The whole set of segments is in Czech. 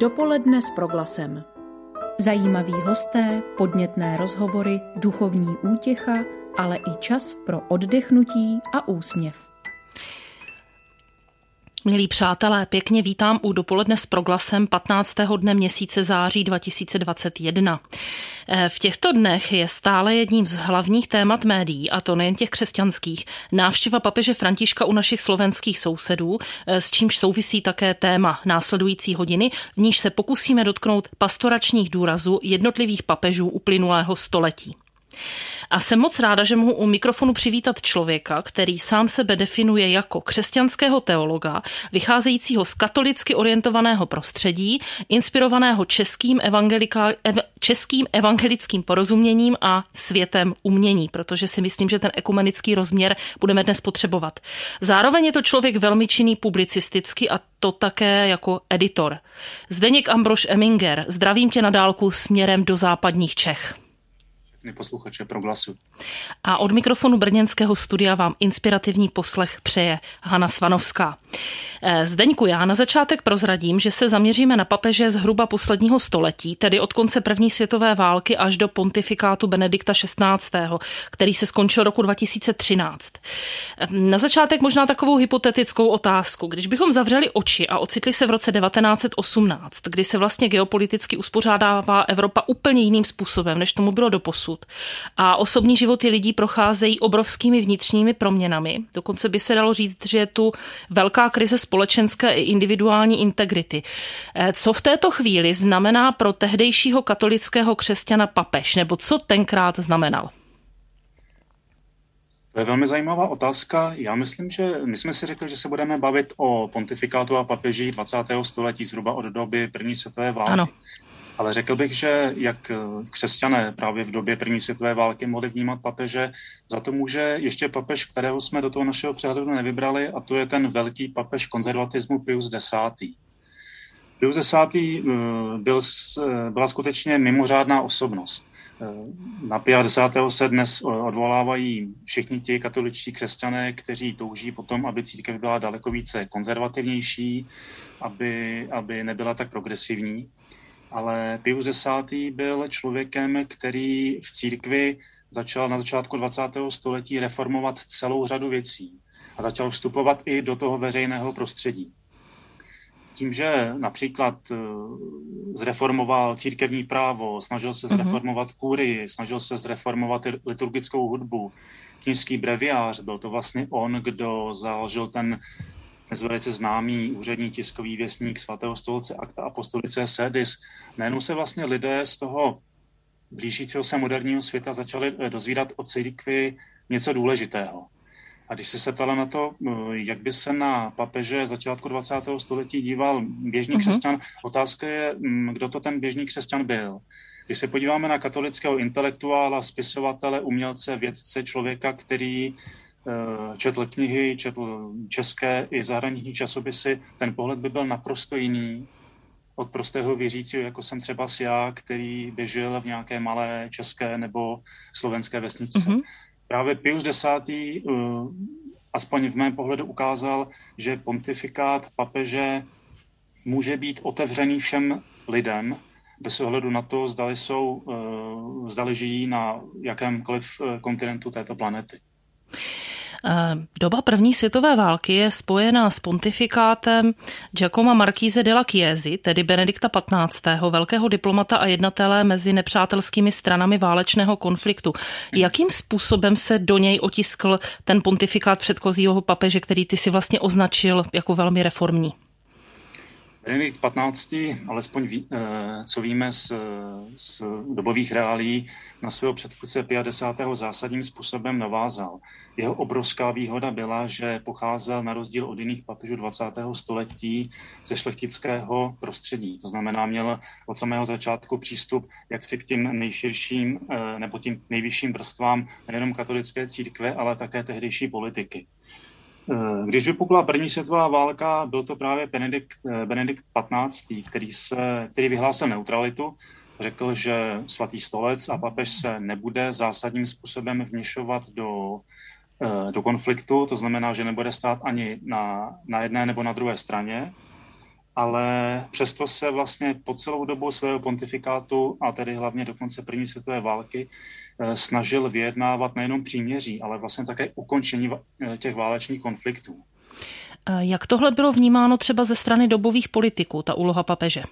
Dopoledne s proglasem. Zajímaví hosté, podnětné rozhovory, duchovní útěcha, ale i čas pro oddechnutí a úsměv. Milí přátelé, pěkně vítám u dopoledne s proglasem 15. dne měsíce září 2021. Eh, v těchto dnech je stále jedním z hlavních témat médií, a to nejen těch křesťanských, návštěva papeže Františka u našich slovenských sousedů, eh, s čímž souvisí také téma následující hodiny, v níž se pokusíme dotknout pastoračních důrazů jednotlivých papežů uplynulého století. A jsem moc ráda, že mohu u mikrofonu přivítat člověka, který sám sebe definuje jako křesťanského teologa, vycházejícího z katolicky orientovaného prostředí, inspirovaného českým, ev, českým evangelickým porozuměním a světem umění, protože si myslím, že ten ekumenický rozměr budeme dnes potřebovat. Zároveň je to člověk velmi činný publicisticky a to také jako editor. Zdeněk Ambroš Eminger, zdravím tě na dálku směrem do západních Čech všechny posluchače Proglasu. A od mikrofonu brněnského studia vám inspirativní poslech přeje Hana Svanovská. Eh, Zdeňku, já na začátek prozradím, že se zaměříme na papeže zhruba posledního století, tedy od konce první světové války až do pontifikátu Benedikta XVI., který se skončil roku 2013. Eh, na začátek možná takovou hypotetickou otázku. Když bychom zavřeli oči a ocitli se v roce 1918, kdy se vlastně geopoliticky uspořádává Evropa úplně jiným způsobem, než tomu bylo doposud, dosud. A osobní životy lidí procházejí obrovskými vnitřními proměnami. Dokonce by se dalo říct, že je tu velká krize společenské i individuální integrity. Eh, co v této chvíli znamená pro tehdejšího katolického křesťana papež, nebo co tenkrát znamenal? To je velmi zajímavá otázka. Já myslím, že my jsme si řekli, že se budeme bavit o pontifikátu a papežích 20. století, zhruba od doby první světové války. Ano. Ale řekl bych, že jak křesťané právě v době první světové války mohli vnímat papeže, za to může ještě papež, kterého jsme do toho našeho přehledu nevybrali, a to je ten velký papež konzervatismu Pius X. Pius X. Eh, byl, eh, byla skutečně mimořádná osobnost. Eh, na Pia X. se dnes odvolávají všichni ti katoličtí křesťané, kteří touží potom, aby církev byla daleko více konzervativnější, aby, aby nebyla tak progresivní ale Pius X. byl člověkem, který v církvi začal na začátku 20. století reformovat celou řadu věcí a začal vstupovat i do toho veřejného prostředí. Tím, že například eh, zreformoval církevní právo, snažil se mhm. zreformovat kůry, snažil se zreformovat liturgickou hudbu, knižský breviář, byl to vlastně on, kdo založil ten dnes velice známý úřední tiskový věstník svatého stolce Akta Apostolice Sedis. Najednou se vlastně lidé z toho blížícího se moderního světa začali eh, dozvídat o církvi něco důležitého. A když se se ptala na to, eh, jak by se na papeže začátku 20. století díval běžný uh-huh. křesťan, otázka je, mm, kdo to ten běžný křesťan byl. Když se podíváme na katolického intelektuála, spisovatele, umělce, vědce, člověka, který četl knihy, četl české i zahraniční časopisy, ten pohled by byl naprosto jiný od prostého věřícího, jako jsem třeba já, který běžel v nějaké malé české nebo slovenské vesničce. Mm-hmm. Právě Pius X. Uh, aspoň v mém pohledu ukázal, že pontifikát papeže může být otevřený všem lidem, bez ohledu na to, zdali, jsou, uh, zdali žijí na jakémkoliv kontinentu této planety. Eh, doba první světové války je spojená s pontifikátem Giacomo Marquise de la Chiesi, tedy Benedikta XV., velkého diplomata a jednatele mezi nepřátelskými stranami válečného konfliktu. Jakým způsobem se do něj otiskl ten pontifikát předchozího papeže, který ty si vlastně označil jako velmi reformní? Benedikt 15. alespoň ví, eh, co víme z, z dobových reálí, na svého předchůdce 50. zásadním způsobem navázal. Jeho obrovská výhoda byla, že pocházel na rozdíl od jiných papežů 20. století ze šlechtického prostředí. To znamená, měl od samého začátku přístup jak si k tím nejširším eh, nebo tím nejvyšším vrstvám nejenom katolické církve, ale také tehdejší politiky. Eh, když vypukla první světová válka, byl to právě Benedikt, eh, Benedikt 15., který, se, který vyhlásil neutralitu, řekl, že svatý stolec a papež se nebude zásadním způsobem vměšovat do, eh, do konfliktu, to znamená, že nebude stát ani na, na jedné nebo na druhé straně. Ale přesto se vlastně po celou dobu svého pontifikátu, a tedy hlavně do konce první světové války, eh, snažil vyjednávat nejenom příměří, ale vlastně také ukončení eh, těch válečných konfliktů. Jak tohle bylo vnímáno třeba ze strany dobových politiků, ta úloha papeže?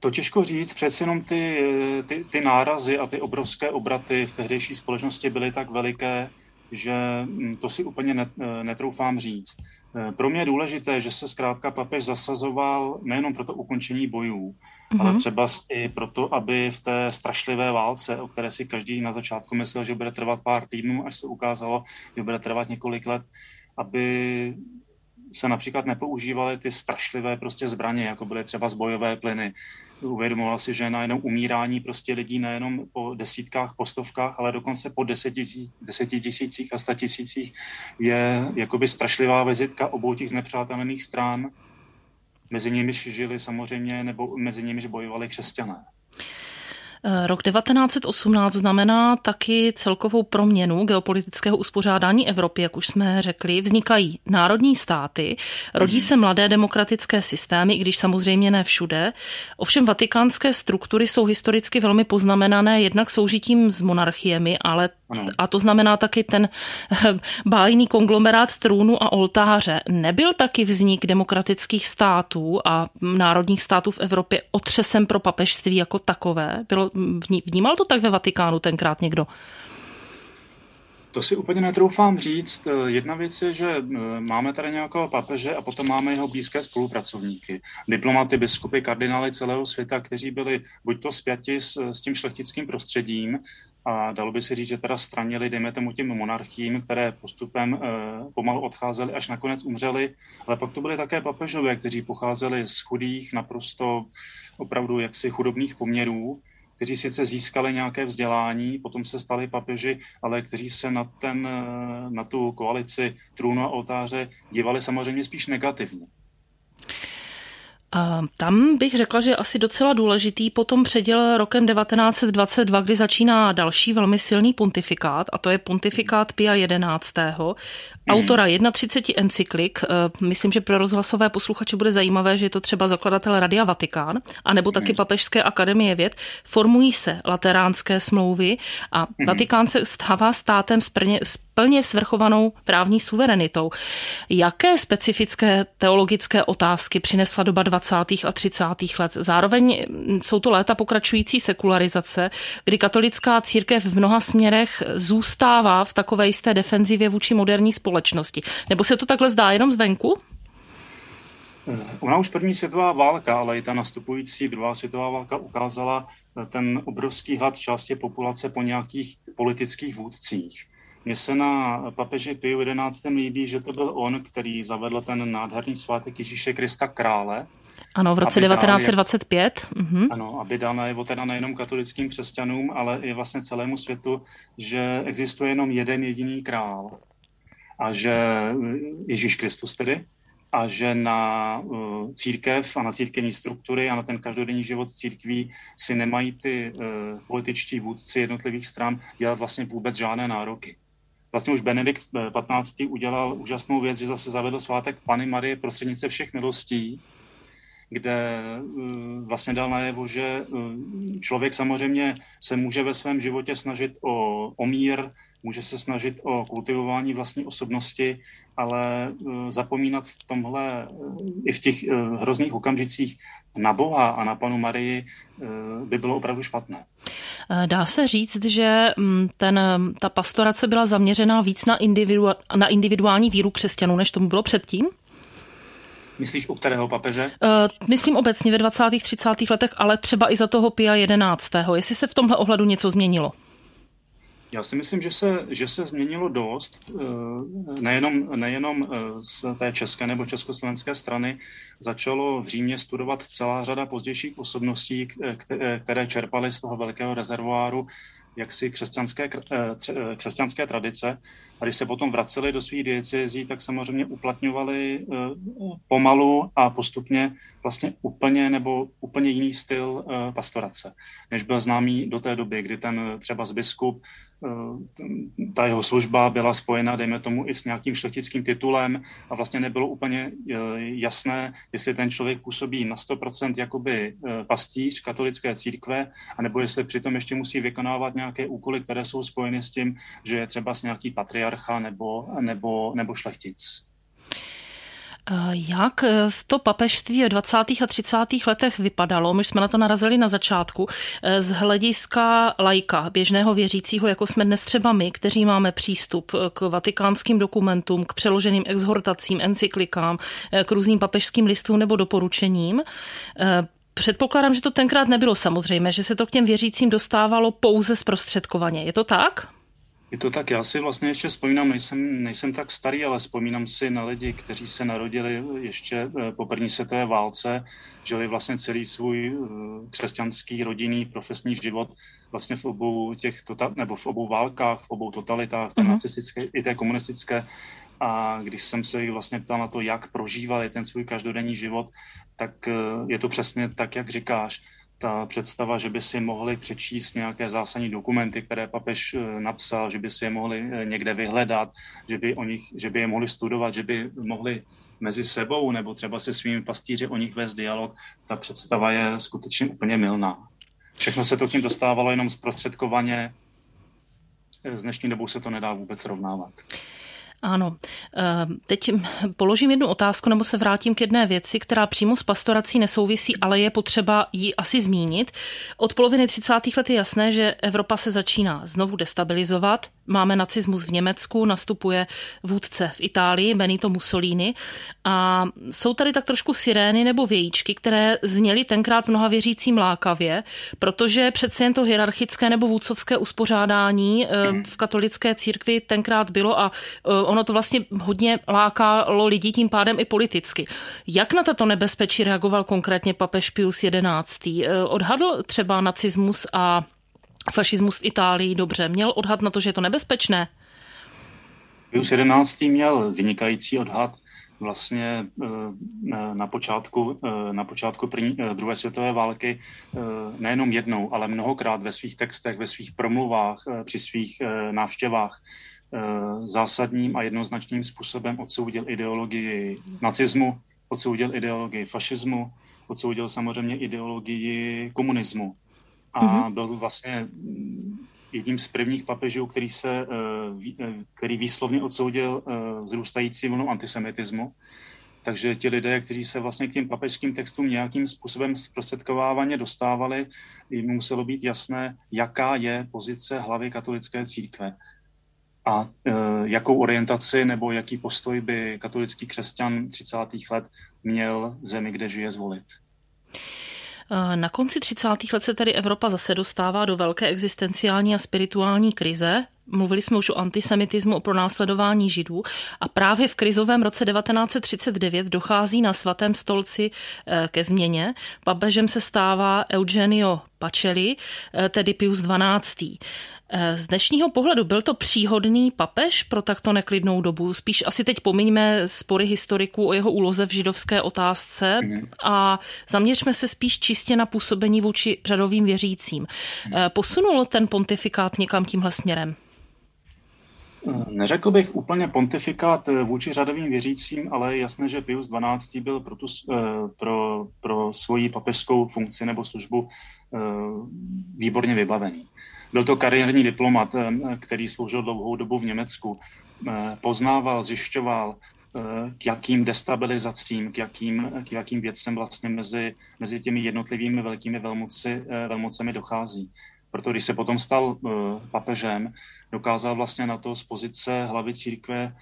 To těžko říct, přece jenom ty, ty, ty nárazy a ty obrovské obraty v tehdejší společnosti byly tak veliké, že hm, to si úplně netroufám říct. Eh, pro mě je důležité, že se zkrátka papež zasazoval nejenom pro to ukončení bojů, mm-hmm. ale třeba i proto, aby v té strašlivé válce, o které si každý na začátku myslel, že bude trvat pár týdnů, až se ukázalo, že bude trvat několik let, aby se například nepoužívaly ty strašlivé prostě zbraně, jako byly třeba zbojové plyny. Uvědomoval si, že na jenom umírání prostě lidí nejenom po desítkách, po stovkách, ale dokonce po deseti tisících a sta tisících je jakoby strašlivá vizitka obou těch znepřátelných stran. Mezi nimi žili samozřejmě, nebo mezi nimi bojovali křesťané. Eh, rok 1918 znamená taky celkovou proměnu geopolitického uspořádání Evropy, jak už jsme řekli. Vznikají národní státy, rodí mhm. se mladé demokratické systémy, i když samozřejmě ne všude. Ovšem vatikánské struktury jsou historicky velmi poznamenané jednak soužitím s monarchiemi, ale a to znamená taky ten eh, bájný konglomerát trůnu a oltáře. Nebyl taky vznik demokratických států a národních států v Evropě otřesem pro papežství jako takové? Bylo Vnímal to tak ve Vatikánu tenkrát někdo? To si úplně netroufám říct. Jedna věc je, že eh, máme tady nějakého papeže a potom máme jeho blízké spolupracovníky. Diplomaty, biskupy, kardinály celého světa, kteří byli buď to spjati s, s tím šlechtickým prostředím, a dalo by se říct, že teda stranili, dejme tomu těm monarchím, které postupem e, pomalu odcházely, až nakonec umřeli, ale pak to byly také papežové, kteří pocházeli z chudých, naprosto opravdu jaksi chudobných poměrů kteří sice získali nějaké vzdělání, potom se stali papeži, ale kteří se na, ten, na tu koalici trůnu a oltáře dívali samozřejmě spíš negativně. Tam bych řekla, že je asi docela důležitý potom předěl rokem 1922, kdy začíná další velmi silný pontifikát, a to je pontifikát Pia 11. Autora 31 encyklik, eh, myslím, že pro rozhlasové posluchače bude zajímavé, že je to třeba zakladatel Radia Vatikán, anebo taky Papežské akademie věd, formují se lateránské smlouvy a Vatikán se stává státem s plně svrchovanou právní suverenitou. Jaké specifické teologické otázky přinesla doba 20. a 30. let? Zároveň jsou to léta pokračující sekularizace, kdy katolická církev v mnoha směrech zůstává v takové jisté defenzivě vůči moderní společnosti. Nebo se to takhle zdá jenom zvenku? Ona už první světová válka, ale i ta nastupující druhá světová válka ukázala ten obrovský hlad části populace po nějakých politických vůdcích. Mně se na papeži Piu 11. líbí, že to byl on, který zavedl ten nádherný svátek Ježíše Krista krále. Ano, v roce 1925. Dal, mhm. Ano, aby dal najevo teda nejenom katolickým křesťanům, ale i vlastně celému světu, že existuje jenom jeden jediný král. A že Ježíš Kristus tedy, a že na uh, církev a na církevní struktury a na ten každodenní život církví si nemají ty uh, političtí vůdci jednotlivých stran dělat vlastně vůbec žádné nároky vlastně už Benedikt 15. udělal úžasnou věc, že zase zavedl svátek Pany Marie prostřednice všech milostí, kde eh, vlastně dal najevo, že eh, člověk samozřejmě se může ve svém životě snažit o, o mír, může se snažit o kultivování vlastní osobnosti, ale eh, zapomínat v tomhle, i v těch hrozných okamžicích na Boha a na panu Marii by bylo opravdu špatné. Dá se říct, že mm, ten, ta pastorace byla zaměřená víc na, individu, na individuální víru křesťanů, než tomu bylo předtím? Myslíš u kterého papeže? Uh, myslím obecně ve 20. 30. letech, ale třeba i za toho Pia 11. Jestli se v tomhle ohledu něco změnilo? Já si myslím, že se, že se změnilo dost, eh, nejenom, nejenom eh, z té české nebo československé strany. Začalo v Římě studovat celá řada pozdějších osobností, které čerpaly z toho velkého rezervoáru jaksi křesťanské, křesťanské tradice. A když se potom vraceli do svých diecezí, tak samozřejmě uplatňovali pomalu a postupně vlastně úplně nebo úplně jiný styl uh, pastorace, než byl známý do té doby, kdy ten třeba z biskup, ta jeho služba byla spojena, dejme tomu, i s nějakým šlechtickým titulem a vlastně nebylo úplně jasné, jestli ten člověk působí na 100% jakoby pastíř katolické církve, anebo jestli přitom ještě musí vykonávat nějaké úkoly, které jsou spojeny s tím, že je třeba s nějaký patriarcha nebo, nebo, nebo šlechtic. Jak to papežství v 20. a 30. letech vypadalo? My jsme na to narazili na začátku. Z hlediska lajka, běžného věřícího, jako jsme dnes třeba my, kteří máme přístup k vatikánským dokumentům, k přeloženým exhortacím, encyklikám, k různým papežským listům nebo doporučením, Předpokládám, že to tenkrát nebylo samozřejmé, že se to k těm věřícím dostávalo pouze zprostředkovaně. Je to tak? Je to tak, já si vlastně ještě vzpomínám, nejsem, nejsem tak starý, ale vzpomínám si na lidi, kteří se narodili ještě eh, po první světové válce, žili vlastně celý svůj eh, křesťanský, rodinný, profesní život vlastně v obou těch, tota, nebo v obou válkách, v obou totalitách, uh-huh. nacistické i té komunistické. A když jsem se jich vlastně ptal na to, jak prožívali ten svůj každodenní život, tak eh, je to přesně tak, jak říkáš ta představa, že by si mohli přečíst nějaké zásadní dokumenty, které papež eh, napsal, že by si je mohli eh, někde vyhledat, že by, o nich, že by je mohli studovat, že by mohli mezi sebou nebo třeba se svými pastýři o nich vést dialog, ta představa je skutečně úplně milná. Všechno se to k ním dostávalo jenom zprostředkovaně, s dnešní dobou se to nedá vůbec rovnávat. Ano. Ehm, teď položím jednu otázku nebo se vrátím k jedné věci, která přímo s pastorací nesouvisí, ale je potřeba ji asi zmínit. Od poloviny 30. let je jasné, že Evropa se začíná znovu destabilizovat. Máme nacismus v Německu, nastupuje vůdce v Itálii, Benito Mussolini. A jsou tady tak trošku sirény nebo vějíčky, které zněly tenkrát mnoha věřícím lákavě, protože přece jen to hierarchické nebo vůdcovské uspořádání ehm, v katolické církvi tenkrát bylo a ehm, ono to vlastně hodně lákalo lidi tím pádem i politicky. Jak na tato nebezpečí reagoval konkrétně papež Pius XI? Eh, odhadl třeba nacismus a fašismus v Itálii dobře? Měl odhad na to, že je to nebezpečné? Pius XI měl vynikající odhad vlastně eh, na počátku, eh, na počátku první, druhé světové války nejenom jednou, ale mnohokrát ve svých textech, ve svých promluvách, při svých návštěvách Eh, zásadním a jednoznačným způsobem odsoudil ideologii nacismu, odsoudil ideologii fašismu, odsoudil samozřejmě ideologii komunismu. A mm-hmm. byl vlastně jedním z prvních papežů, který, se, eh, eh, který výslovně odsoudil vzrůstající vlnu antisemitismu. Takže ti lidé, kteří se vlastně k těm papežským textům nějakým způsobem zprostředkovávaně dostávali, jim muselo být jasné, jaká je pozice hlavy katolické církve a e, jakou orientaci nebo jaký postoj by katolický křesťan 30. let měl v zemi, kde žije, zvolit. E, na konci 30. let se tedy Evropa zase dostává do velké existenciální a spirituální krize. Mluvili jsme už o antisemitismu, o pronásledování židů a právě v krizovém roce 1939 dochází na svatém stolci e, ke změně. Papežem se stává Eugenio Pacelli, tedy Pius XII. Eh, z dnešního pohledu byl to příhodný papež pro takto neklidnou dobu? Spíš asi teď pomiňme spory historiků o jeho úloze v židovské otázce mhm. a zaměřme se spíš čistě na působení vůči řadovým věřícím. Eh, posunul ten pontifikát někam tímhle směrem? Eh, neřekl bych úplně pontifikát vůči řadovým věřícím, ale je jasné, že Pius XII. byl pro, tu, pro, pro svoji papežskou funkci nebo službu výborně vybavený. Byl to kariérní diplomat, eh, který sloužil dlouhou dobu v Německu. Eh, poznával, zjišťoval, eh, k jakým destabilizacím, k jakým, k jakým věcem vlastně mezi, mezi těmi jednotlivými velkými velmoci, velmocemi dochází. Proto když se potom stal papežem, dokázal vlastně na to z pozice hlavy církve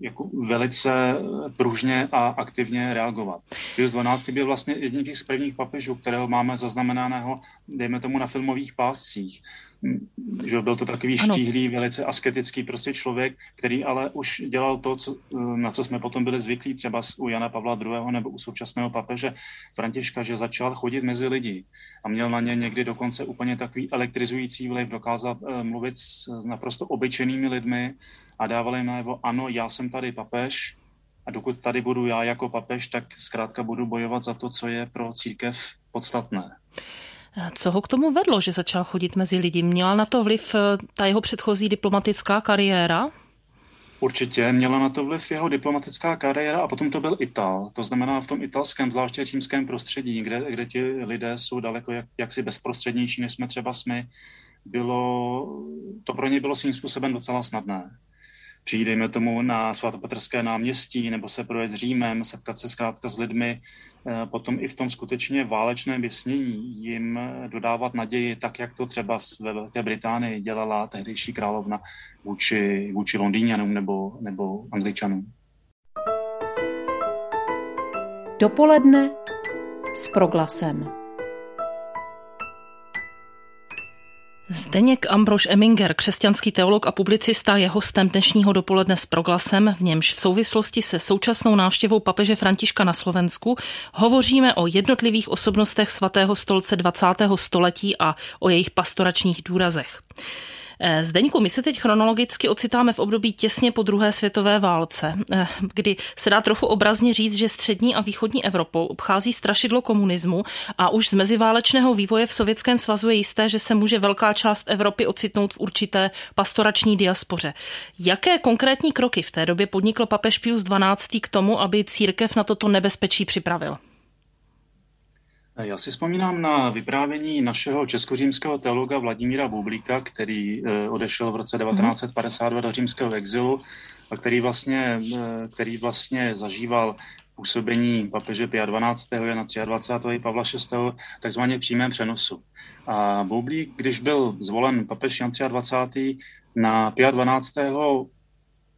jako velice pružně a aktivně reagovat. Pius XII. byl vlastně jedním z prvních papežů, kterého máme zaznamenaného, dejme tomu, na filmových páscích že byl to takový ano. štíhlý, velice asketický prostě člověk, který ale už dělal to, co, na co jsme potom byli zvyklí třeba u Jana Pavla II. nebo u současného papeže Františka, že začal chodit mezi lidi a měl na ně někdy dokonce úplně takový elektrizující vliv, dokázal uh, mluvit s naprosto obyčejnými lidmi a dával jim najevo, ano, já jsem tady papež, a dokud tady budu já jako papež, tak zkrátka budu bojovat za to, co je pro církev podstatné. Co ho k tomu vedlo, že začal chodit mezi lidi? Měla na to vliv eh, ta jeho předchozí diplomatická kariéra? Určitě měla na to vliv jeho diplomatická kariéra a potom to byl Ital. To znamená v tom italském, zvláště římském prostředí, kde, kde ti lidé jsou daleko jak, jaksi bezprostřednější, než jsme třeba jsme, bylo, to pro ně bylo svým způsobem docela snadné přijít, dejme tomu, na svatopetrské náměstí nebo se projet s Římem, setkat se zkrátka s lidmi, eh, potom i v tom skutečně válečném vysnění jim dodávat naději, tak jak to třeba ve Velké Británii dělala tehdejší královna vůči, vůči Londýňanům nebo, nebo Angličanům. Dopoledne s proglasem. Zdeněk Ambrož Eminger, křesťanský teolog a publicista, je hostem dnešního dopoledne s proglasem, v němž v souvislosti se současnou návštěvou papeže Františka na Slovensku hovoříme o jednotlivých osobnostech svatého stolce 20. století a o jejich pastoračních důrazech. Eh, Zdeňku, my se teď chronologicky ocitáme v období těsně po druhé světové válce, eh, kdy se dá trochu obrazně říct, že střední a východní Evropou obchází strašidlo komunismu a už z meziválečného vývoje v Sovětském svazu je jisté, že se může velká část Evropy ocitnout v určité pastorační diaspoře. Jaké konkrétní kroky v té době podnikl papež Pius XII. k tomu, aby církev na toto nebezpečí připravil? Já si vzpomínám na vyprávění našeho českořímského teologa Vladimíra Bublíka, který eh, odešel v roce 1952 do římského exilu a který vlastně, eh, který vlastně zažíval působení papeže Pia 12. Jana 23. Pavla 6. takzvaně v přímém přenosu. A Bublík, když byl zvolen papež Jan 23. na Pia 12.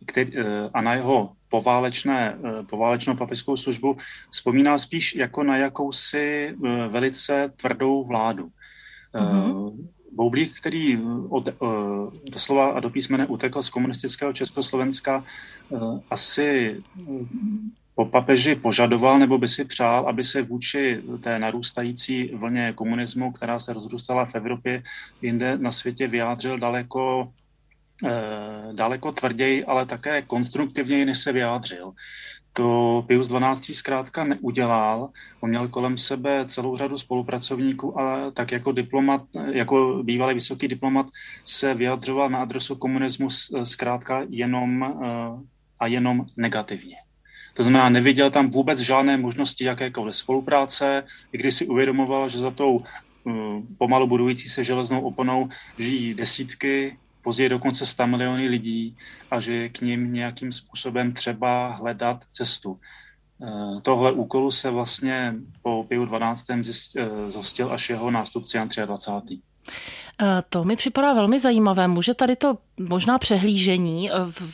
Který, eh, a na jeho poválečné, eh, poválečnou papiskou službu vzpomíná spíš jako na jakousi eh, velice tvrdou vládu. Mm-hmm. Boublík, který od, doslova a do písmene utekl z komunistického Československa, asi po papeži požadoval nebo by si přál, aby se vůči té narůstající vlně komunismu, která se rozrůstala v Evropě, jinde na světě vyjádřil daleko daleko tvrději, ale také konstruktivněji, než se vyjádřil. To Pius 12. zkrátka neudělal. On měl kolem sebe celou řadu spolupracovníků a tak jako diplomat, jako bývalý vysoký diplomat se vyjadřoval na adresu komunismu zkrátka jenom eh, a jenom negativně. To znamená, neviděl tam vůbec žádné možnosti jakékoliv spolupráce, i když si uvědomoval, že za tou eh, pomalu budující se železnou oponou žijí desítky později dokonce 100 miliony lidí a že k ním nějakým způsobem třeba hledat cestu. Eh, tohle úkolu se vlastně po Piu 12. Eh, zhostil až jeho nástupce Jan 23. Eh, to mi připadá velmi zajímavé. Může tady to možná přehlížení,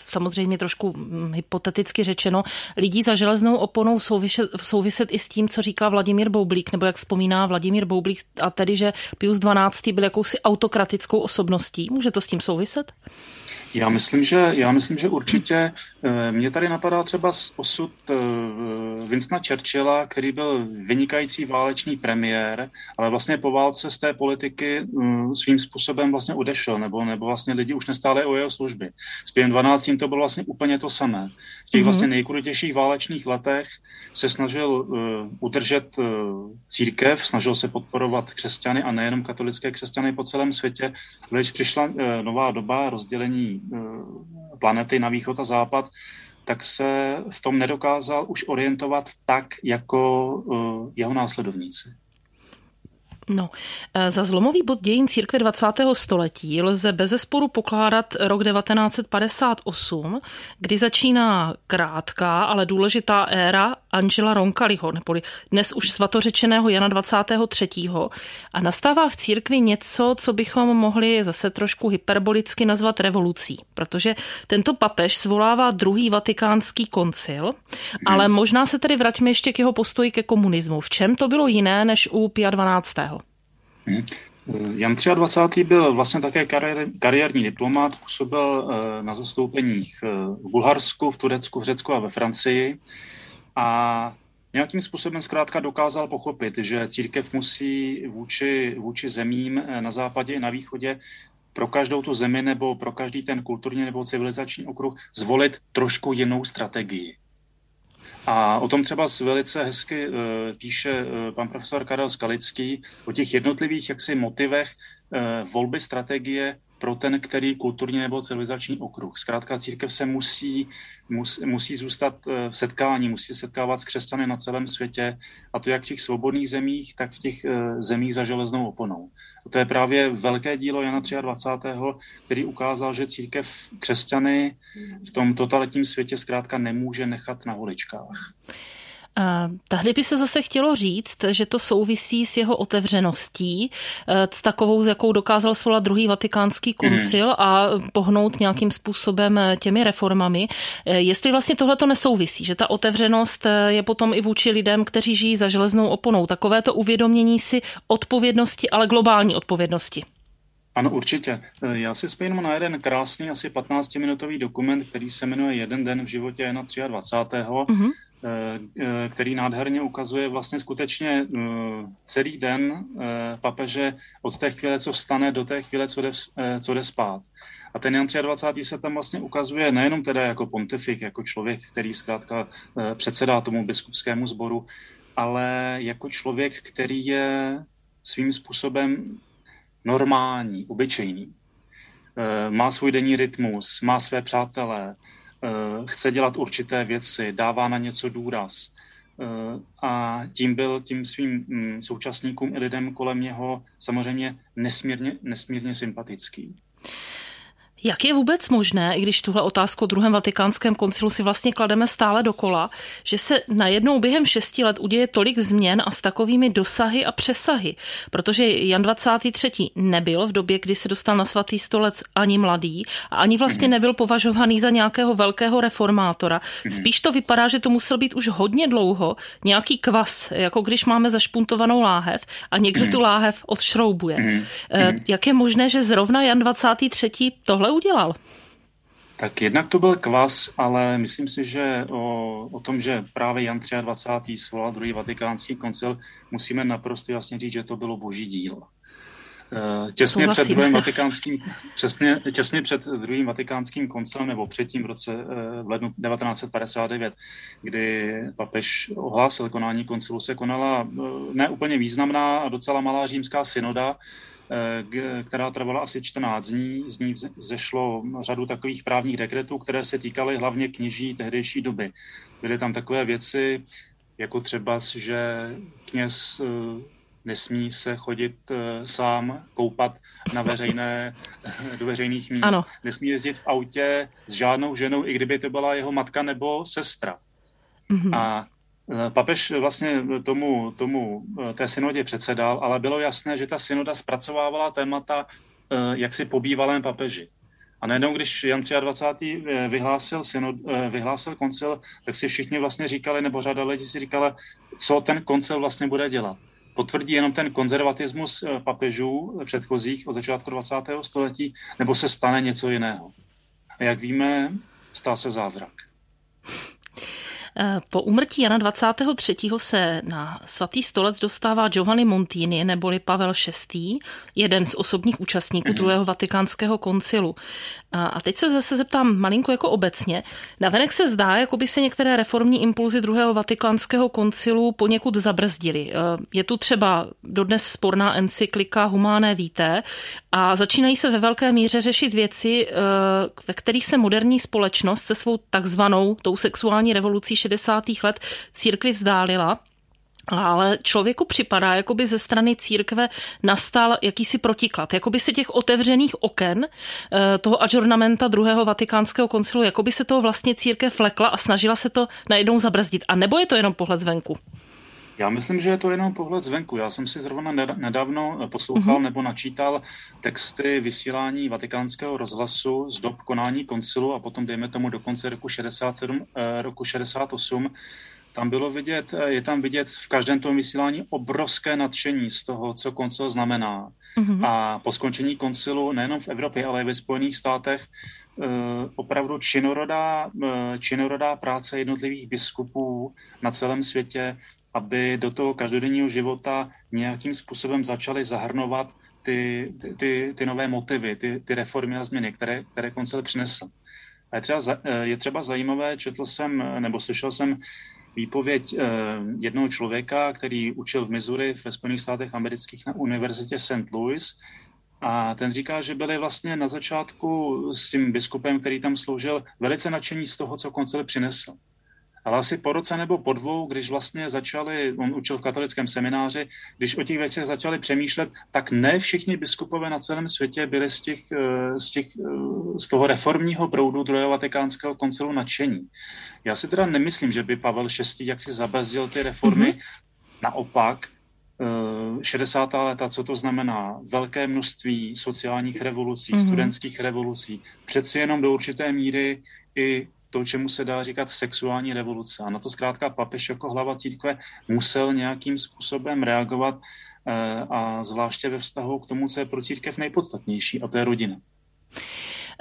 samozřejmě trošku hm, hypoteticky řečeno, lidí za železnou oponou souviset, souviset i s tím, co říká Vladimír Boublík, nebo jak vzpomíná Vladimír Boublík, a tedy, že Pius XII. byl jakousi autokratickou osobností. Může to s tím souviset? Já myslím, že, já myslím, že určitě. Eh, Mně tady napadá třeba osud Winstona Churchilla, který byl vynikající válečný premiér, ale vlastně po válce z té politiky eh, svým způsobem vlastně odešel, nebo, nebo vlastně lidi už nestále o jeho služby. S Piem 12. to bylo vlastně úplně to samé. V těch mm-hmm. vlastně nejkrutějších válečných letech se snažil uh, udržet uh, církev, snažil se podporovat křesťany a nejenom katolické křesťany po celém světě. Když přišla uh, nová doba rozdělení Eh, planety na východ a západ, tak se v tom nedokázal už orientovat tak, jako eh, jeho následovníci. No, eh, za zlomový bod dějin církve 20. století lze bezesporu pokládat rok 1958, kdy začíná krátká, ale důležitá éra Angela Roncaliho, neboli dnes už svatořečeného Jana 23. a nastává v církvi něco, co bychom mohli zase trošku hyperbolicky nazvat revolucí, protože tento papež svolává druhý vatikánský koncil, ale možná se tedy vraťme ještě k jeho postoji ke komunismu. V čem to bylo jiné než u Pia 12. Hmm. Jan 23. byl vlastně také kariér, kariérní diplomat, působil eh, na zastoupeních eh, v Bulharsku, v Turecku, v Řecku a ve Francii a nějakým způsobem zkrátka dokázal pochopit, že církev musí vůči, vůči zemím eh, na západě i na východě pro každou tu zemi nebo pro každý ten kulturní nebo civilizační okruh zvolit trošku jinou strategii. A o tom třeba velice hezky uh, píše uh, pan profesor Karel Skalický o těch jednotlivých jaksi motivech volby strategie pro ten, který kulturní nebo civilizační okruh. Zkrátka církev se musí, mus, musí zůstat v setkání, musí setkávat s křesťany na celém světě a to jak v těch svobodných zemích, tak v těch zemích za železnou oponou. A to je právě velké dílo Jana 23., který ukázal, že církev křesťany v tom totalitním světě zkrátka nemůže nechat na holičkách. Tahdy by se zase chtělo říct, že to souvisí s jeho otevřeností, eh, s takovou, s jakou dokázal svolat druhý vatikánský koncil mm. a pohnout nějakým způsobem eh, těmi reformami. Eh, jestli vlastně tohle to nesouvisí, že ta otevřenost je potom i vůči lidem, kteří žijí za železnou oponou. Takové to uvědomění si odpovědnosti, ale globální odpovědnosti. Ano, určitě. Já si spojím na jeden krásný, asi 15-minutový dokument, který se jmenuje Jeden den v životě Jana 23. Mm-hmm který nádherně ukazuje vlastně skutečně eh, celý den papeže od té chvíle, co vstane, do té chvíle, co jde, co jde spát. A ten Jan 23. se tam vlastně ukazuje nejenom teda jako pontifik, jako člověk, který zkrátka předsedá tomu biskupskému sboru, ale jako člověk, který je svým způsobem normální, obyčejný. Má svůj denní rytmus, má své přátelé, Eh, chce dělat určité věci, dává na něco důraz. Eh, a tím byl tím svým mm, současníkům i lidem kolem něho samozřejmě nesmírně, nesmírně sympatický. Jak je vůbec možné, i když tuhle otázku o druhém vatikánském koncilu si vlastně klademe stále dokola, že se najednou během šesti let uděje tolik změn a s takovými dosahy a přesahy? Protože Jan 23. nebyl v době, kdy se dostal na svatý stolec ani mladý a ani vlastně mhm. nebyl považovaný za nějakého velkého reformátora. Mhm. Spíš to vypadá, že to musel být už hodně dlouho nějaký kvas, jako když máme zašpuntovanou láhev a někdo mhm. tu láhev odšroubuje. Eh, jak je možné, že zrovna Jan 23. tohle tohle udělal? Tak jednak to byl kvas, ale myslím si, že o, o tom, že právě Jan 23. svolal druhý vatikánský koncil, musíme naprosto jasně říct, že to bylo boží dílo. Eh, těsně před druhým vatikánským, přesně, těsně před druhým vatikánským koncilem nebo předtím v roce eh, v lednu 1959, kdy papež ohlásil konání koncilu, se konala eh, neúplně významná a docela malá římská synoda, která trvala asi 14 dní. Z ní zešlo řadu takových právních dekretů, které se týkaly hlavně kněží tehdejší doby. Byly tam takové věci, jako třeba, že kněz eh, nesmí se chodit eh, sám koupat na veřejné, do veřejných míst. Ano. Nesmí jezdit v autě s žádnou ženou, i kdyby to byla jeho matka nebo sestra. Mm-hmm. A Eh, papež vlastně tomu, tomu eh, té synodě předsedal, ale bylo jasné, že ta synoda zpracovávala témata eh, jaksi po bývalém papeži. A najednou, když Jan 23. vyhlásil, synod, vyhlásil koncil, tak si všichni vlastně říkali, nebo řada lidí si říkala, co ten koncil vlastně bude dělat. Potvrdí jenom ten konzervatismus papežů předchozích od začátku 20. století, nebo se stane něco jiného. A jak víme, stal se zázrak. Po úmrtí Jana 23. se na svatý stolec dostává Giovanni Montini neboli Pavel VI., jeden z osobních účastníků druhého vatikánského koncilu. A teď se zase zeptám malinko jako obecně. Navenek se zdá, jako by se některé reformní impulzy druhého vatikánského koncilu poněkud zabrzdily. Je tu třeba dodnes sporná encyklika Humáné víté a začínají se ve velké míře řešit věci, ve kterých se moderní společnost se svou takzvanou tou sexuální revolucí 60. let církvi vzdálila. Ale člověku připadá, jako by ze strany církve nastal jakýsi protiklad. Jako by se těch otevřených oken eh, toho adžornamenta druhého vatikánského koncilu, jako by se toho vlastně církev flekla a snažila se to najednou zabrzdit. A nebo je to jenom pohled zvenku? Já myslím, že je to jenom pohled zvenku. Já jsem si zrovna nedávno poslouchal mm-hmm. nebo načítal texty vysílání vatikánského rozhlasu z dob konání koncilu a potom, dejme tomu, do konce roku 67, eh, roku 68, tam bylo vidět, eh, je tam vidět v každém tom vysílání obrovské nadšení z toho, co koncil znamená. Mm-hmm. A po skončení koncilu nejenom v Evropě, ale i ve Spojených státech eh, opravdu činorodá, činorodá práce jednotlivých biskupů na celém světě aby do toho každodenního života nějakým způsobem začaly zahrnovat ty, ty, ty, ty nové motivy, ty, ty reformy a změny, které, které koncil přinesl. A je třeba, je třeba zajímavé, četl jsem nebo slyšel jsem výpověď jednoho člověka, který učil v Missouri ve Spojených státech amerických na univerzitě St. Louis. A ten říká, že byli vlastně na začátku s tím biskupem, který tam sloužil, velice nadšení z toho, co koncil přinesl. Ale asi po roce nebo po dvou, když vlastně začali, on učil v katolickém semináři, když o těch věcech začali přemýšlet, tak ne všichni biskupové na celém světě byli z, těch, eh, z, těch, eh, z toho reformního proudu druhého vatikánského koncilu nadšení. Já si teda nemyslím, že by Pavel VI jaksi zabezdil ty reformy. Mm-hmm. Naopak, 60. Eh, léta, co to znamená? Velké množství sociálních revolucí, mm-hmm. studentských revolucí, přeci jenom do určité míry i to, čemu se dá říkat sexuální revoluce. A na to zkrátka papež jako hlava církve musel nějakým způsobem reagovat eh, a zvláště ve vztahu k tomu, co je pro církev nejpodstatnější, a to je rodina.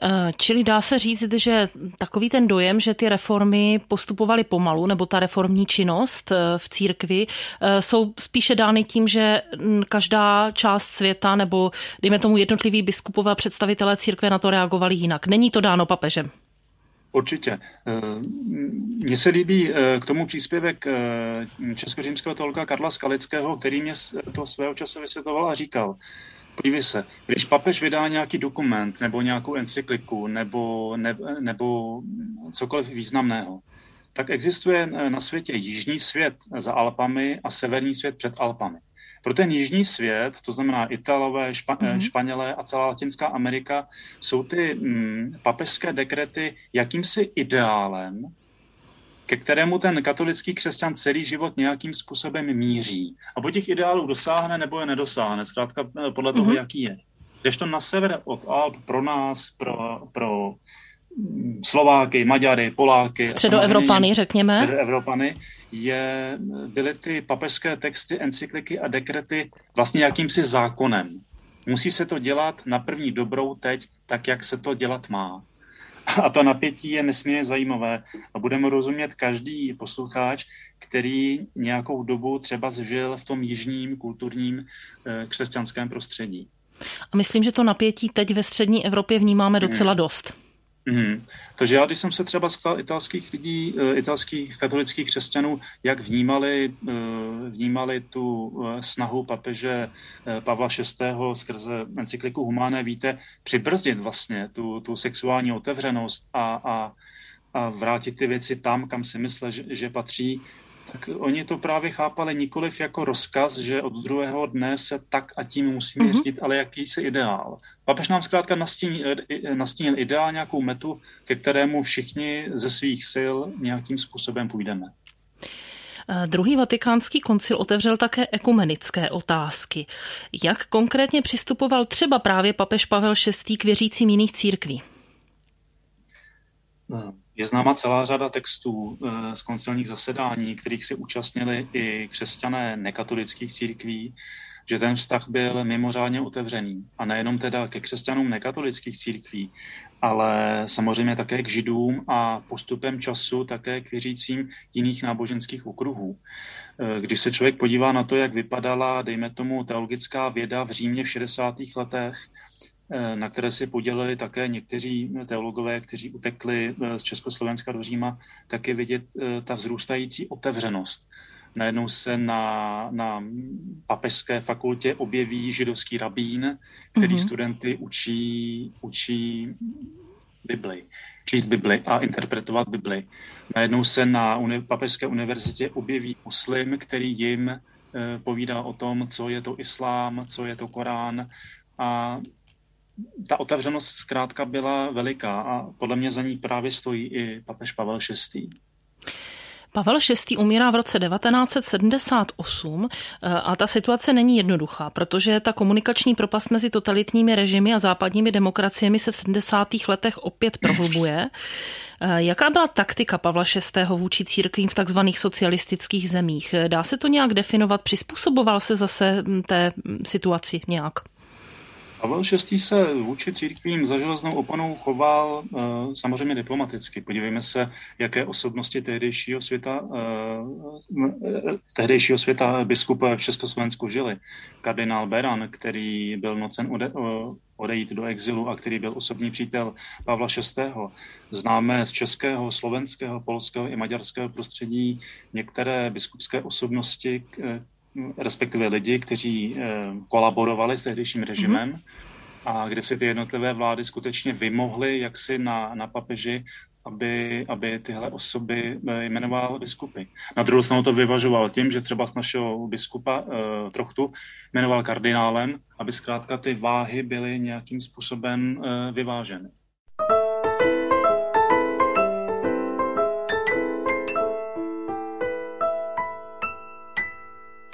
Eh, čili dá se říct, že takový ten dojem, že ty reformy postupovaly pomalu, nebo ta reformní činnost eh, v církvi, jsou spíše dány tím, že každá část světa, nebo dejme tomu jednotliví biskupové představitelé církve na to reagovali jinak. Není to dáno papežem? Určitě. Eh, mně se líbí eh, k tomu příspěvek eh, českořímského teologa Karla Skalického, který mě to svého času vysvětloval a říkal, podívej se, když papež vydá nějaký dokument nebo nějakou encykliku nebo, ne, nebo cokoliv významného, tak existuje na světě jižní svět za Alpami a severní svět před Alpami. Pro ten jižní svět, to znamená Italové, Špa, mm-hmm. Španělé a celá Latinská Amerika, jsou ty mm, papežské dekrety jakýmsi ideálem, ke kterému ten katolický křesťan celý život nějakým způsobem míří. A po těch ideálů dosáhne nebo je nedosáhne, zkrátka eh, podle toho, mm-hmm. jaký je. Když to na sever od Alp pro nás, pro, pro mm, Slováky, Maďary, Poláky. Středoevropany, řekněme. Středoevropany, je, byly ty papežské texty, encykliky a dekrety vlastně jakýmsi zákonem. Musí se to dělat na první dobrou teď, tak jak se to dělat má. A to napětí je nesmírně zajímavé a budeme rozumět každý posluchač, který nějakou dobu třeba zžil v tom jižním kulturním eh, křesťanském prostředí. A myslím, že to napětí teď ve střední Evropě vnímáme docela hmm. dost. Mm. Takže já, když jsem se třeba ptal italských lidí, eh, italských katolických křesťanů, jak vnímali, eh, vnímali tu eh, snahu papeže Pavla VI. skrze encykliku Humáné víte, přibrzdit vlastně tu, tu sexuální otevřenost a, a, a vrátit ty věci tam, kam si myslel, že, že patří, tak oni to právě chápali nikoliv jako rozkaz, že od druhého dne se tak a tím musíme mm-hmm. řídit, ale jakýsi ideál. Papež nám zkrátka nastínil, nastínil ideál, nějakou metu, ke kterému všichni ze svých sil nějakým způsobem půjdeme. Eh, druhý vatikánský koncil otevřel také ekumenické otázky. Jak konkrétně přistupoval třeba právě papež Pavel VI. k věřícím jiných církví? No je známa celá řada textů eh, z koncilních zasedání, kterých se účastnili i křesťané nekatolických církví, že ten vztah byl mimořádně otevřený. A nejenom teda ke křesťanům nekatolických církví, ale samozřejmě také k židům a postupem času také k věřícím jiných náboženských okruhů. Eh, když se člověk podívá na to, jak vypadala, dejme tomu, teologická věda v Římě v 60. letech, na které si podělili také někteří teologové, kteří utekli eh, z Československa do Říma, tak je vidět eh, ta vzrůstající otevřenost. Najednou se na, na papežské fakultě objeví židovský rabín, který mm-hmm. studenty učí, učí Bibli, číst Bibli a interpretovat Bibli. Najednou se na uni, papežské univerzitě objeví muslim, který jim povídá o tom, co je to islám, co je to Korán a ta otevřenost zkrátka byla veliká a podle mě za ní právě stojí i papež Pavel VI. Pavel VI. umírá v roce 1978 eh, a ta situace není jednoduchá, protože ta komunikační propast mezi totalitními režimy a západními demokraciemi se v 70. letech opět prohlubuje. Eh, jaká byla taktika Pavla VI. vůči církvím v takzvaných socialistických zemích? Dá se to nějak definovat? Přizpůsoboval se zase té hm, situaci nějak? Pavel VI. se vůči církvím za železnou oponou choval uh, samozřejmě diplomaticky. Podívejme se, jaké osobnosti tehdejšího světa, uh, tehdejšího světa biskup v Československu žili. Kardinál Beran, který byl nocen ode, odejít do exilu a který byl osobní přítel Pavla VI. Známe z českého, slovenského, polského i maďarského prostředí některé biskupské osobnosti, respektive lidi, kteří eh, kolaborovali s tehdejším režimem mm-hmm. a kde si ty jednotlivé vlády skutečně vymohly jaksi na, na papeži, aby, aby tyhle osoby eh, jmenoval biskupy. Na druhou stranu to vyvažoval tím, že třeba z našeho biskupa uh, Trochtu jmenoval kardinálem, aby zkrátka ty váhy byly nějakým způsobem uh, vyváženy.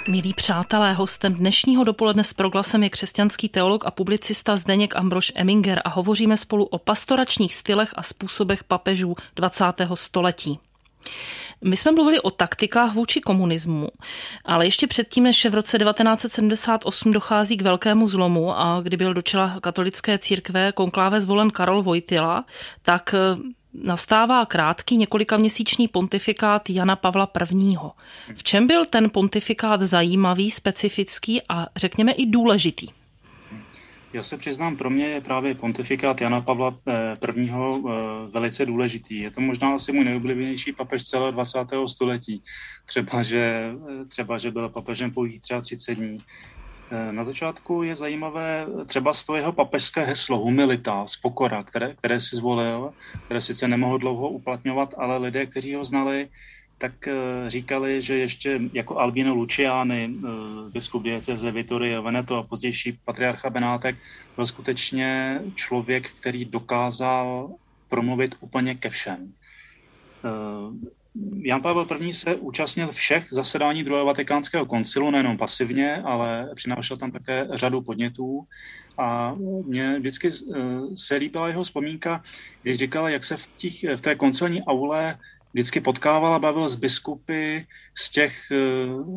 Milí přátelé, hostem dnešního dopoledne s proglasem je křesťanský teolog a publicista Zdeněk Ambrož Eminger a hovoříme spolu o pastoračních stylech a způsobech papežů 20. století. My jsme mluvili o taktikách vůči komunismu, ale ještě předtím, než v roce 1978 dochází k velkému zlomu a kdy byl do čela katolické církve konkláve zvolen Karol Vojtila, tak nastává krátký několika měsíční pontifikát Jana Pavla I. V čem byl ten pontifikát zajímavý, specifický a řekněme i důležitý? Já se přiznám, pro mě je právě pontifikát Jana Pavla I. Eh, velice důležitý. Je to možná asi můj nejoblíbenější papež celého 20. století. Třeba, že, eh, třeba, že byl papežem pouhých 33 dní. Eh, na začátku je zajímavé třeba z toho jeho papežské heslo humilita, spokora, které, které si zvolil, které sice nemohl dlouho uplatňovat, ale lidé, kteří ho znali, tak eh, říkali, že ještě jako Albino Luciani, eh, biskup dieceze Vittorio Veneto a pozdější patriarcha Benátek, byl skutečně člověk, který dokázal promluvit úplně ke všem. Jan Pavel I. se účastnil všech zasedání druhého vatikánského koncilu, nejenom pasivně, ale přinášel tam také řadu podnětů. A mně vždycky eh, se líbila jeho vzpomínka, když říkal, jak se v, těch, v té koncilní aule vždycky potkával a bavil s biskupy z těch eh,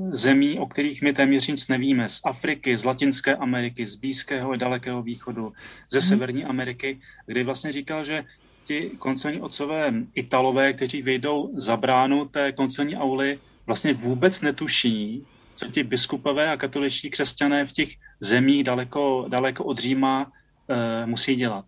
zemí, o kterých my téměř nic nevíme. Z Afriky, z Latinské Ameriky, z Blízkého a Dalekého východu, ze mhm. Severní Ameriky, kdy vlastně říkal, že ti koncelní otcové Italové, kteří vyjdou za bránu té koncelní auly, vlastně vůbec netuší, co ti biskupové a katoličtí křesťané v těch zemích daleko, daleko od Říma e, musí dělat.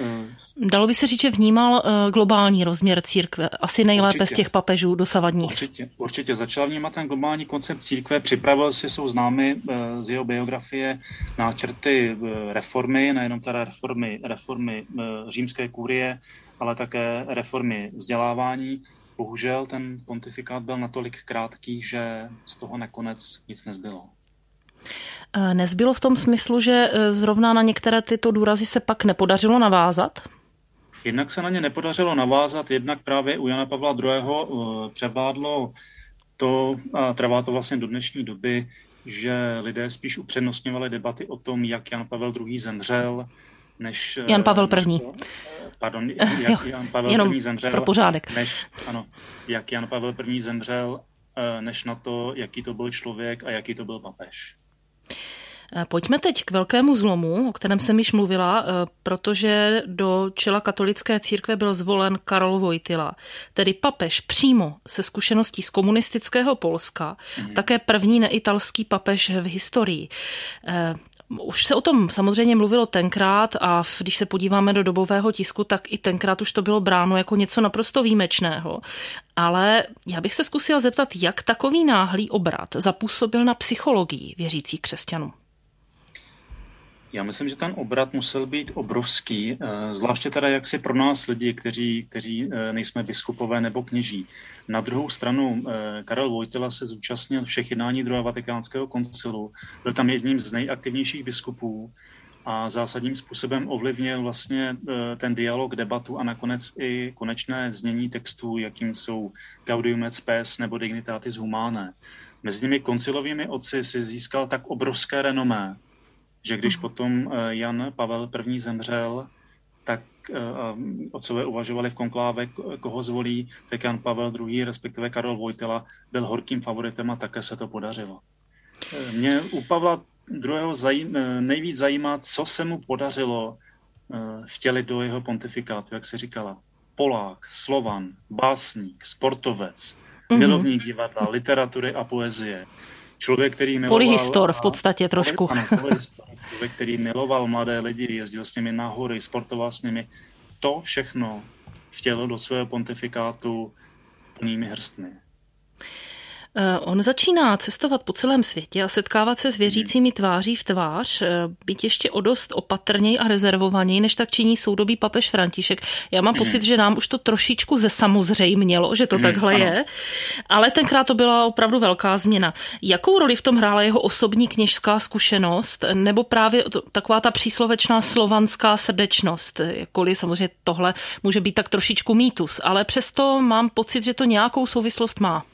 Eh, Dalo by se říct, že vnímal eh, globální rozměr církve, asi nejlépe určitě, z těch papežů dosavadních. Určitě, určitě. Začal vnímat ten globální koncept církve, připravil si, jsou známy eh, z jeho biografie náčrty reformy, nejenom teda reformy, reformy římské kurie, ale také reformy vzdělávání. Bohužel ten pontifikát byl natolik krátký, že z toho nakonec nic nezbylo. Eh, nezbylo v tom smyslu, že eh, zrovna na některé tyto důrazy se pak nepodařilo navázat? Jednak se na ně nepodařilo navázat, jednak právě u Jana Pavla II. Eh, převládlo to, a trvá to vlastně do dnešní doby, že lidé spíš upřednostňovali debaty o tom, jak Jan Pavel II. zemřel, než... Jan Pavel I. Pardon, jak Jan Pavel I. zemřel. Pro pořádek. Než, ano, jak Jan Pavel I. zemřel, než na to, jaký to byl člověk a jaký to byl papež. Eh, pojďme teď k velkému zlomu, o kterém jsem již mluvila, eh, protože do čela katolické církve byl zvolen Karol Vojtila, tedy papež přímo se zkušeností z komunistického Polska, mm. také první neitalský papež v historii. Už se o tom samozřejmě mluvilo tenkrát a když se podíváme do dobového tisku, tak i tenkrát už to bylo bráno jako něco naprosto výjimečného. Ale já bych se zkusila zeptat, jak takový náhlý obrat zapůsobil na psychologii věřících křesťanů. Já myslím, že ten obrat musel být obrovský, eh, zvláště teda jaksi pro nás lidi, kteří, kteří eh, nejsme biskupové nebo kněží. Na druhou stranu eh, Karel Vojtila se zúčastnil všech jednání druhého vatikánského koncilu, byl tam jedním z nejaktivnějších biskupů a zásadním způsobem ovlivnil vlastně ten dialog, debatu a nakonec i konečné znění textů, jakým jsou Gaudium et Spes nebo Dignitatis Humanae. Mezi nimi koncilovými otci si získal tak obrovské renomé, že když potom eh, Jan Pavel I. zemřel, tak eh, otcové uvažovali v konkláve, koho zvolí, tak Jan Pavel II. respektive Karol Vojtila byl horkým favoritem a také se to podařilo. Eh, mě u Pavla druhého zajím, nejvíc zajímá, co se mu podařilo vtělit do jeho pontifikátu, jak se říkala. Polák, Slovan, básník, sportovec, mm-hmm. milovník divadla, literatury a poezie. Člověk, který miloval... Polyhistor v podstatě trošku. Ano. Člověk, který miloval mladé lidi, jezdil s nimi na hory, sportoval s nimi. To všechno vtělil do svého pontifikátu plnými hrstmi. Eh, on začíná cestovat po celém světě a setkávat se s věřícími tváří v tvář, eh, být ještě o dost opatrněji a rezervovaněji, než tak činí soudobý papež František. Já mám pocit, že nám už to trošičku ze samozřejmělo, že to takhle je, ale tenkrát to byla opravdu velká změna. Jakou roli v tom hrála jeho osobní kněžská zkušenost, nebo právě taková ta příslovečná slovanská srdečnost, jakkoliv samozřejmě tohle může být tak trošičku mýtus, ale přesto mám pocit, že to nějakou souvislost má.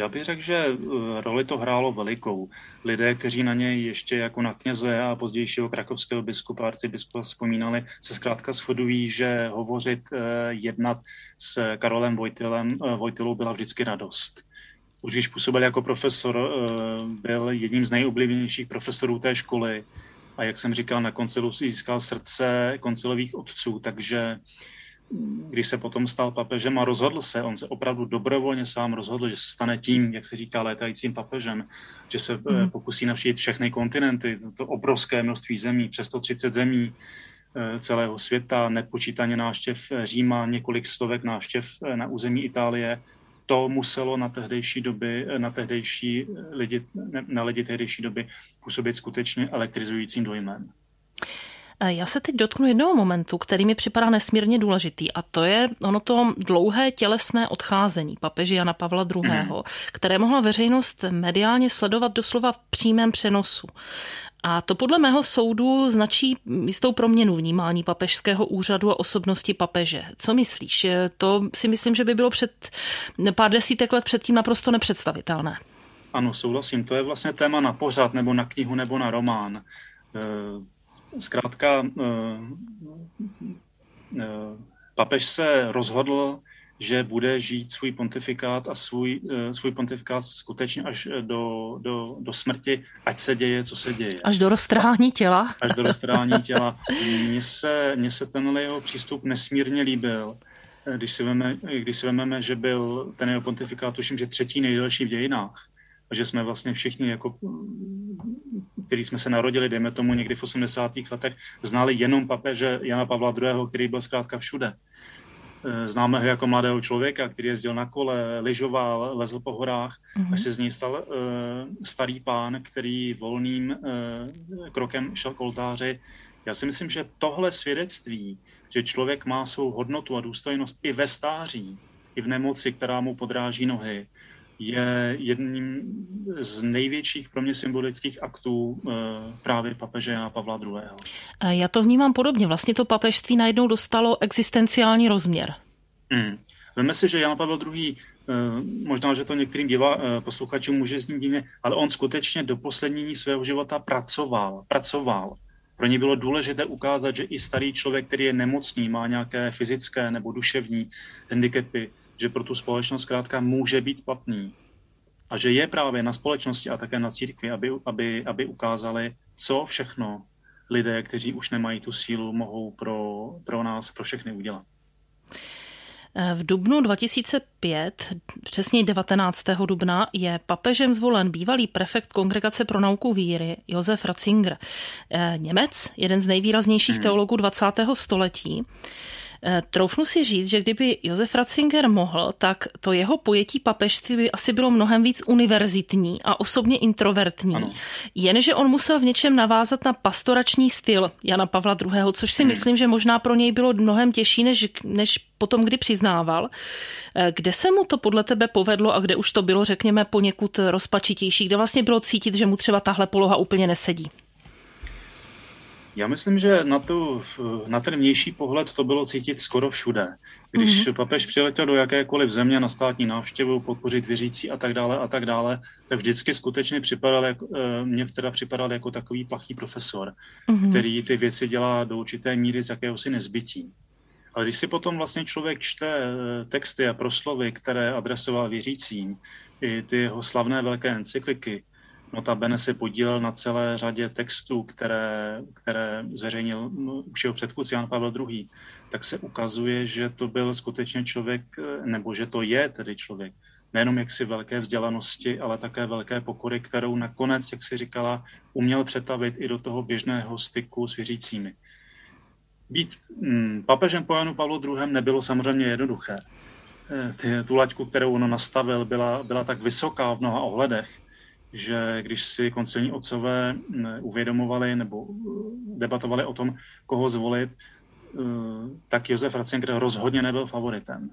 Já bych řekl, že eh, roli to hrálo velikou. Lidé, kteří na něj ještě jako na kněze a pozdějšího krakovského biskupa, arcibiskupa vzpomínali, se zkrátka shodují, že hovořit, eh, jednat s Karolem Vojtilem, eh, Vojtilou byla vždycky radost. Už když působil jako profesor, byl jedním z nejoblíbenějších profesorů té školy a jak jsem říkal, na koncilu získal srdce koncilových otců, takže když se potom stal papežem a rozhodl se, on se opravdu dobrovolně sám rozhodl, že se stane tím, jak se říká, létajícím papežem, že se mm. pokusí navštívit všechny kontinenty, to obrovské množství zemí, přes 130 zemí eh, celého světa, nepočítaně návštěv Říma, několik stovek návštěv eh, na území Itálie, to muselo na tehdejší doby, na tehdejší lidi, na lidi tehdejší doby působit skutečně elektrizujícím dojmem. Eh, já se teď dotknu jednoho momentu, který mi připadá nesmírně důležitý a to je ono to dlouhé tělesné odcházení papeže Jana Pavla II., mm. které mohla veřejnost mediálně sledovat doslova v přímém přenosu. A to podle mého soudu značí jistou proměnu vnímání papežského úřadu a osobnosti papeže. Co myslíš? Eh, to si myslím, že by bylo před pár desítek let předtím naprosto nepředstavitelné. Ano, souhlasím. To je vlastně téma na pořad, nebo na knihu, nebo na román. Zkrátka, eh, eh, papež se rozhodl, že bude žít svůj pontifikát a svůj, eh, svůj pontifikát skutečně až do, do, do smrti, ať se děje, co se děje. Až do roztrhání těla. Až do roztrhání těla. Mně se, mně se tenhle jeho přístup nesmírně líbil. Když si, veme, když si vememe, že byl ten jeho pontifikát, tuším, že třetí nejdelší v dějinách, a že jsme vlastně všichni jako který jsme se narodili, dejme tomu někdy v 80. letech, znali jenom papeže Jana Pavla II., který byl zkrátka všude. E, známe ho jako mladého člověka, který jezdil na kole, lyžoval, lezl po horách, mm-hmm. až se z něj stal uh, starý pán, který volným uh, krokem šel k oltáři. Já si myslím, že tohle svědectví, že člověk má svou hodnotu a důstojnost i ve stáří, i v nemoci, která mu podráží nohy, je jedním z největších pro mě symbolických aktů eh, právě papeže Jana Pavla II. Já to vnímám podobně. Vlastně to papežství najednou dostalo existenciální rozměr. Hmm. Veme si, že Jan Pavel II. Eh, možná, že to některým divá, eh, posluchačům může znít divně, ale on skutečně do poslední svého života pracoval. Pracoval. Pro ně bylo důležité ukázat, že i starý člověk, který je nemocný, má nějaké fyzické nebo duševní handicapy, že pro tu společnost zkrátka může být platný. A že je právě na společnosti a také na církvi, aby, aby, aby ukázali, co všechno lidé, kteří už nemají tu sílu, mohou pro, pro nás, pro všechny udělat. V dubnu 2005, přesně 19. dubna, je papežem zvolen bývalý prefekt Kongregace pro nauku víry Josef Ratzinger. Němec, jeden z nejvýraznějších hmm. teologů 20. století. Eh, troufnu si říct, že kdyby Josef Ratzinger mohl, tak to jeho pojetí papežství by asi bylo mnohem víc univerzitní a osobně introvertní. Ano. Jenže on musel v něčem navázat na pastorační styl Jana Pavla II., což si hmm. myslím, že možná pro něj bylo mnohem těžší, než, než potom kdy přiznával. Eh, kde se mu to podle tebe povedlo a kde už to bylo, řekněme, poněkud rozpačitější, kde vlastně bylo cítit, že mu třeba tahle poloha úplně nesedí? Já myslím, že na, tu, na ten vnější pohled to bylo cítit skoro všude. Když mm-hmm. papež přiletěl do jakékoliv země na státní návštěvu, podpořit věřící a tak dále a tak dále, tak vždycky skutečně připadal, jako, eh, mě teda připadal jako takový plachý profesor, mm-hmm. který ty věci dělá do určité míry z jakéhosi nezbytí. Ale když si potom vlastně člověk čte eh, texty a proslovy, které adresoval věřícím, i ty jeho slavné velké encykliky, notabene se podílel na celé řadě textů, které, které zveřejnil no, už jeho předchůdce Jan Pavel II., tak se ukazuje, že to byl skutečně člověk, nebo že to je tedy člověk, nejenom jaksi velké vzdělanosti, ale také velké pokory, kterou nakonec, jak si říkala, uměl přetavit i do toho běžného styku s věřícími. Být mm, papežem po Janu Pavlu II. nebylo samozřejmě jednoduché. E, tu laťku, kterou on nastavil, byla, byla tak vysoká v mnoha ohledech, že když si koncilní otcové mm, uvědomovali nebo e, debatovali o tom, koho zvolit, e, tak Josef Ratzinger rozhodně nebyl favoritem.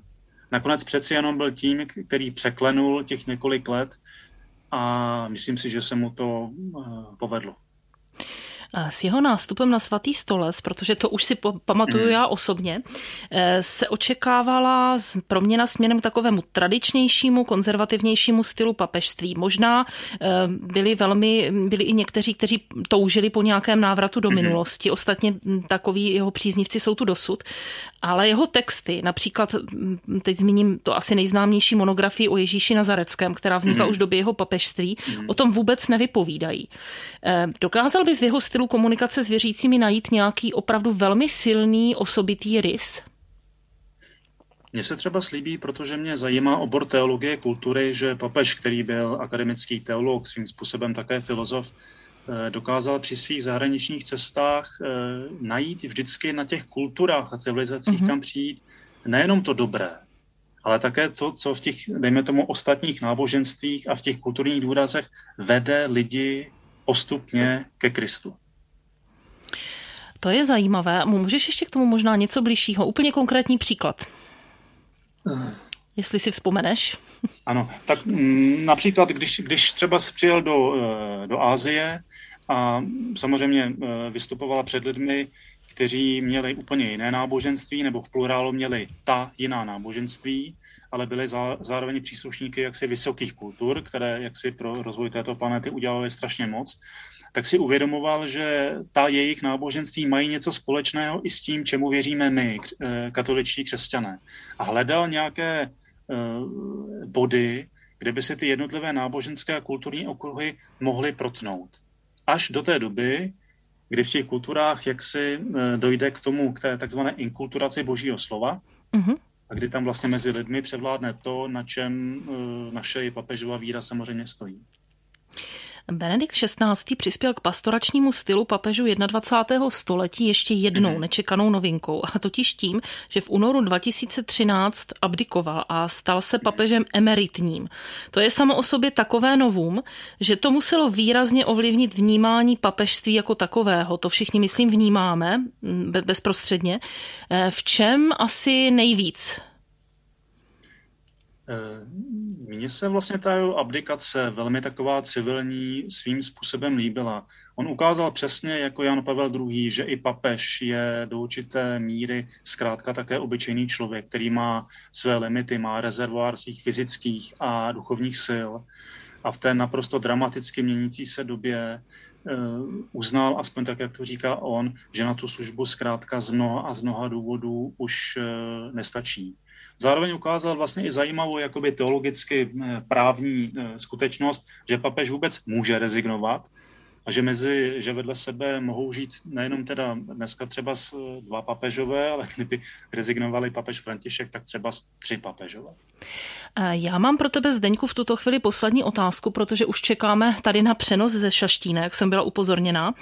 Nakonec přeci jenom byl tím, který překlenul těch několik let a myslím si, že se mu to povedlo. S jeho nástupem na svatý stolec, protože to už si pamatuju mm. já osobně, eh, se očekávala proměna směrem k takovému tradičnějšímu, konzervativnějšímu stylu papežství. Možná eh, byli velmi, byli i někteří, kteří toužili po nějakém návratu do mm. minulosti. Ostatně hm, takový jeho příznivci jsou tu dosud. Ale jeho texty, například, hm, teď zmíním to asi nejznámější monografii o Ježíši Nazareckém, která vznikla mm. už v době jeho papežství, mm. o tom vůbec nevypovídají. Eh, dokázal by z jeho stylu stylu komunikace s věřícími najít nějaký opravdu velmi silný osobitý rys? Mně se třeba slíbí, protože mě zajímá obor teologie kultury, že papež, který byl akademický teolog, svým způsobem také filozof, eh, dokázal při svých zahraničních cestách eh, najít vždycky na těch kulturách a civilizacích, mm-hmm. kam přijít, nejenom to dobré, ale také to, co v těch, dejme tomu, ostatních náboženstvích a v těch kulturních důrazech vede lidi postupně ke Kristu. To je zajímavé. Můžeš ještě k tomu možná něco bližšího? Úplně konkrétní příklad. Jestli si vzpomeneš. Ano, tak mm, například, když, když třeba přijel do, eh, do Ázie a samozřejmě eh, vystupovala před lidmi, kteří měli úplně jiné náboženství, nebo v plurálu měli ta jiná náboženství, ale byli zá, zároveň příslušníky jaksi vysokých kultur, které jaksi pro rozvoj této planety udělali strašně moc tak si uvědomoval, že ta jejich náboženství mají něco společného i s tím, čemu věříme my, eh, katoličtí křesťané. A hledal nějaké eh, body, kde by se ty jednotlivé náboženské a kulturní okruhy mohly protnout. Až do té doby, kdy v těch kulturách jaksi eh, dojde k tomu, k té takzvané inkulturaci božího slova, mm-hmm. a kdy tam vlastně mezi lidmi převládne to, na čem naše papežová víra samozřejmě stojí. Benedikt XVI. přispěl k pastoračnímu stylu papežu 21. století ještě jednou mhm. nečekanou novinkou, a totiž tím, že v únoru 2013 abdikoval a stal se papežem emeritním. To je samo o sobě takové novum, že to muselo výrazně ovlivnit vnímání papežství jako takového. To všichni, myslím, vnímáme bezprostředně. Eh, v čem asi nejvíc? Eh, mně se vlastně ta jeho abdikace velmi taková civilní svým způsobem líbila. On ukázal přesně jako Jan Pavel II., že i papež je do určité míry zkrátka také obyčejný člověk, který má své limity, má rezervoár svých fyzických a duchovních sil. A v té naprosto dramaticky měnící se době uh, uznal, aspoň tak, jak to říká on, že na tu službu zkrátka z mnoha a z mnoha důvodů už uh, nestačí. Zároveň ukázal vlastně i zajímavou jakoby teologicky eh, právní eh, skutečnost, že papež vůbec může rezignovat a že, mezi, že vedle sebe mohou žít nejenom teda dneska třeba dva papežové, ale kdyby rezignovali papež František, tak třeba tři papežové. Já mám pro tebe, Zdeňku, v tuto chvíli poslední otázku, protože už čekáme tady na přenos ze Šaštína, jak jsem byla upozorněná.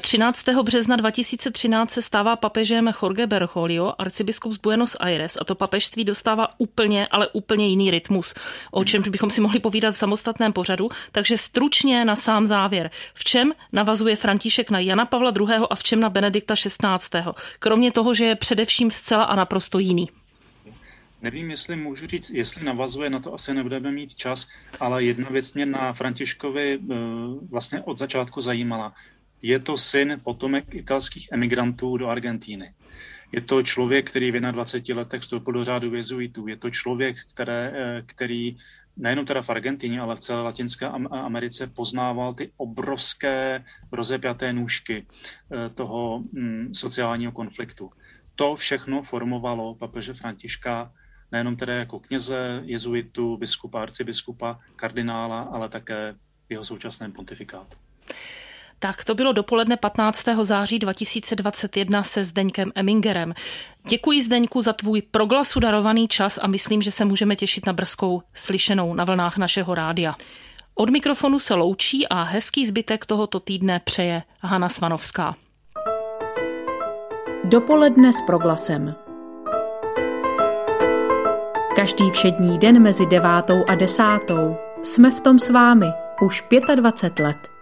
13. Mhm. března 2013 se stává papežem Jorge Bergoglio, arcibiskup z Buenos Aires a to papežství dostává úplně, ale úplně jiný rytmus, o čem bychom si mohli povídat v samostatném pořadu. Takže stručně na sám závěr. V čem navazuje František na Jana Pavla II. a v čem na Benedikta XVI. Kromě toho, že je především zcela a naprosto jiný. Nevím, jestli můžu říct, jestli navazuje, na to asi nebudeme mít čas, ale jedna věc mě na Františkovi eh, vlastně od začátku zajímala. Je to syn potomek italských emigrantů do Argentíny. Je to člověk, který v 21 letech vstoupil do řádu jezuitů. Je to člověk, které, eh, který nejenom teda v Argentině, ale v celé Latinské Americe poznával ty obrovské rozepjaté nůžky eh, toho mm, sociálního konfliktu. To všechno formovalo papeže Františka nejenom tedy jako kněze, jezuitu, biskupa, arcibiskupa, kardinála, ale také jeho současném pontifikátu. Tak to bylo dopoledne 15. září 2021 se Zdeňkem Emingerem. Děkuji Zdeňku za tvůj proglasu darovaný čas a myslím, že se můžeme těšit na brzkou slyšenou na vlnách našeho rádia. Od mikrofonu se loučí a hezký zbytek tohoto týdne přeje Hana Svanovská. Dopoledne s proglasem. Každý všední den mezi devátou a desátou jsme v tom s vámi už 25 let.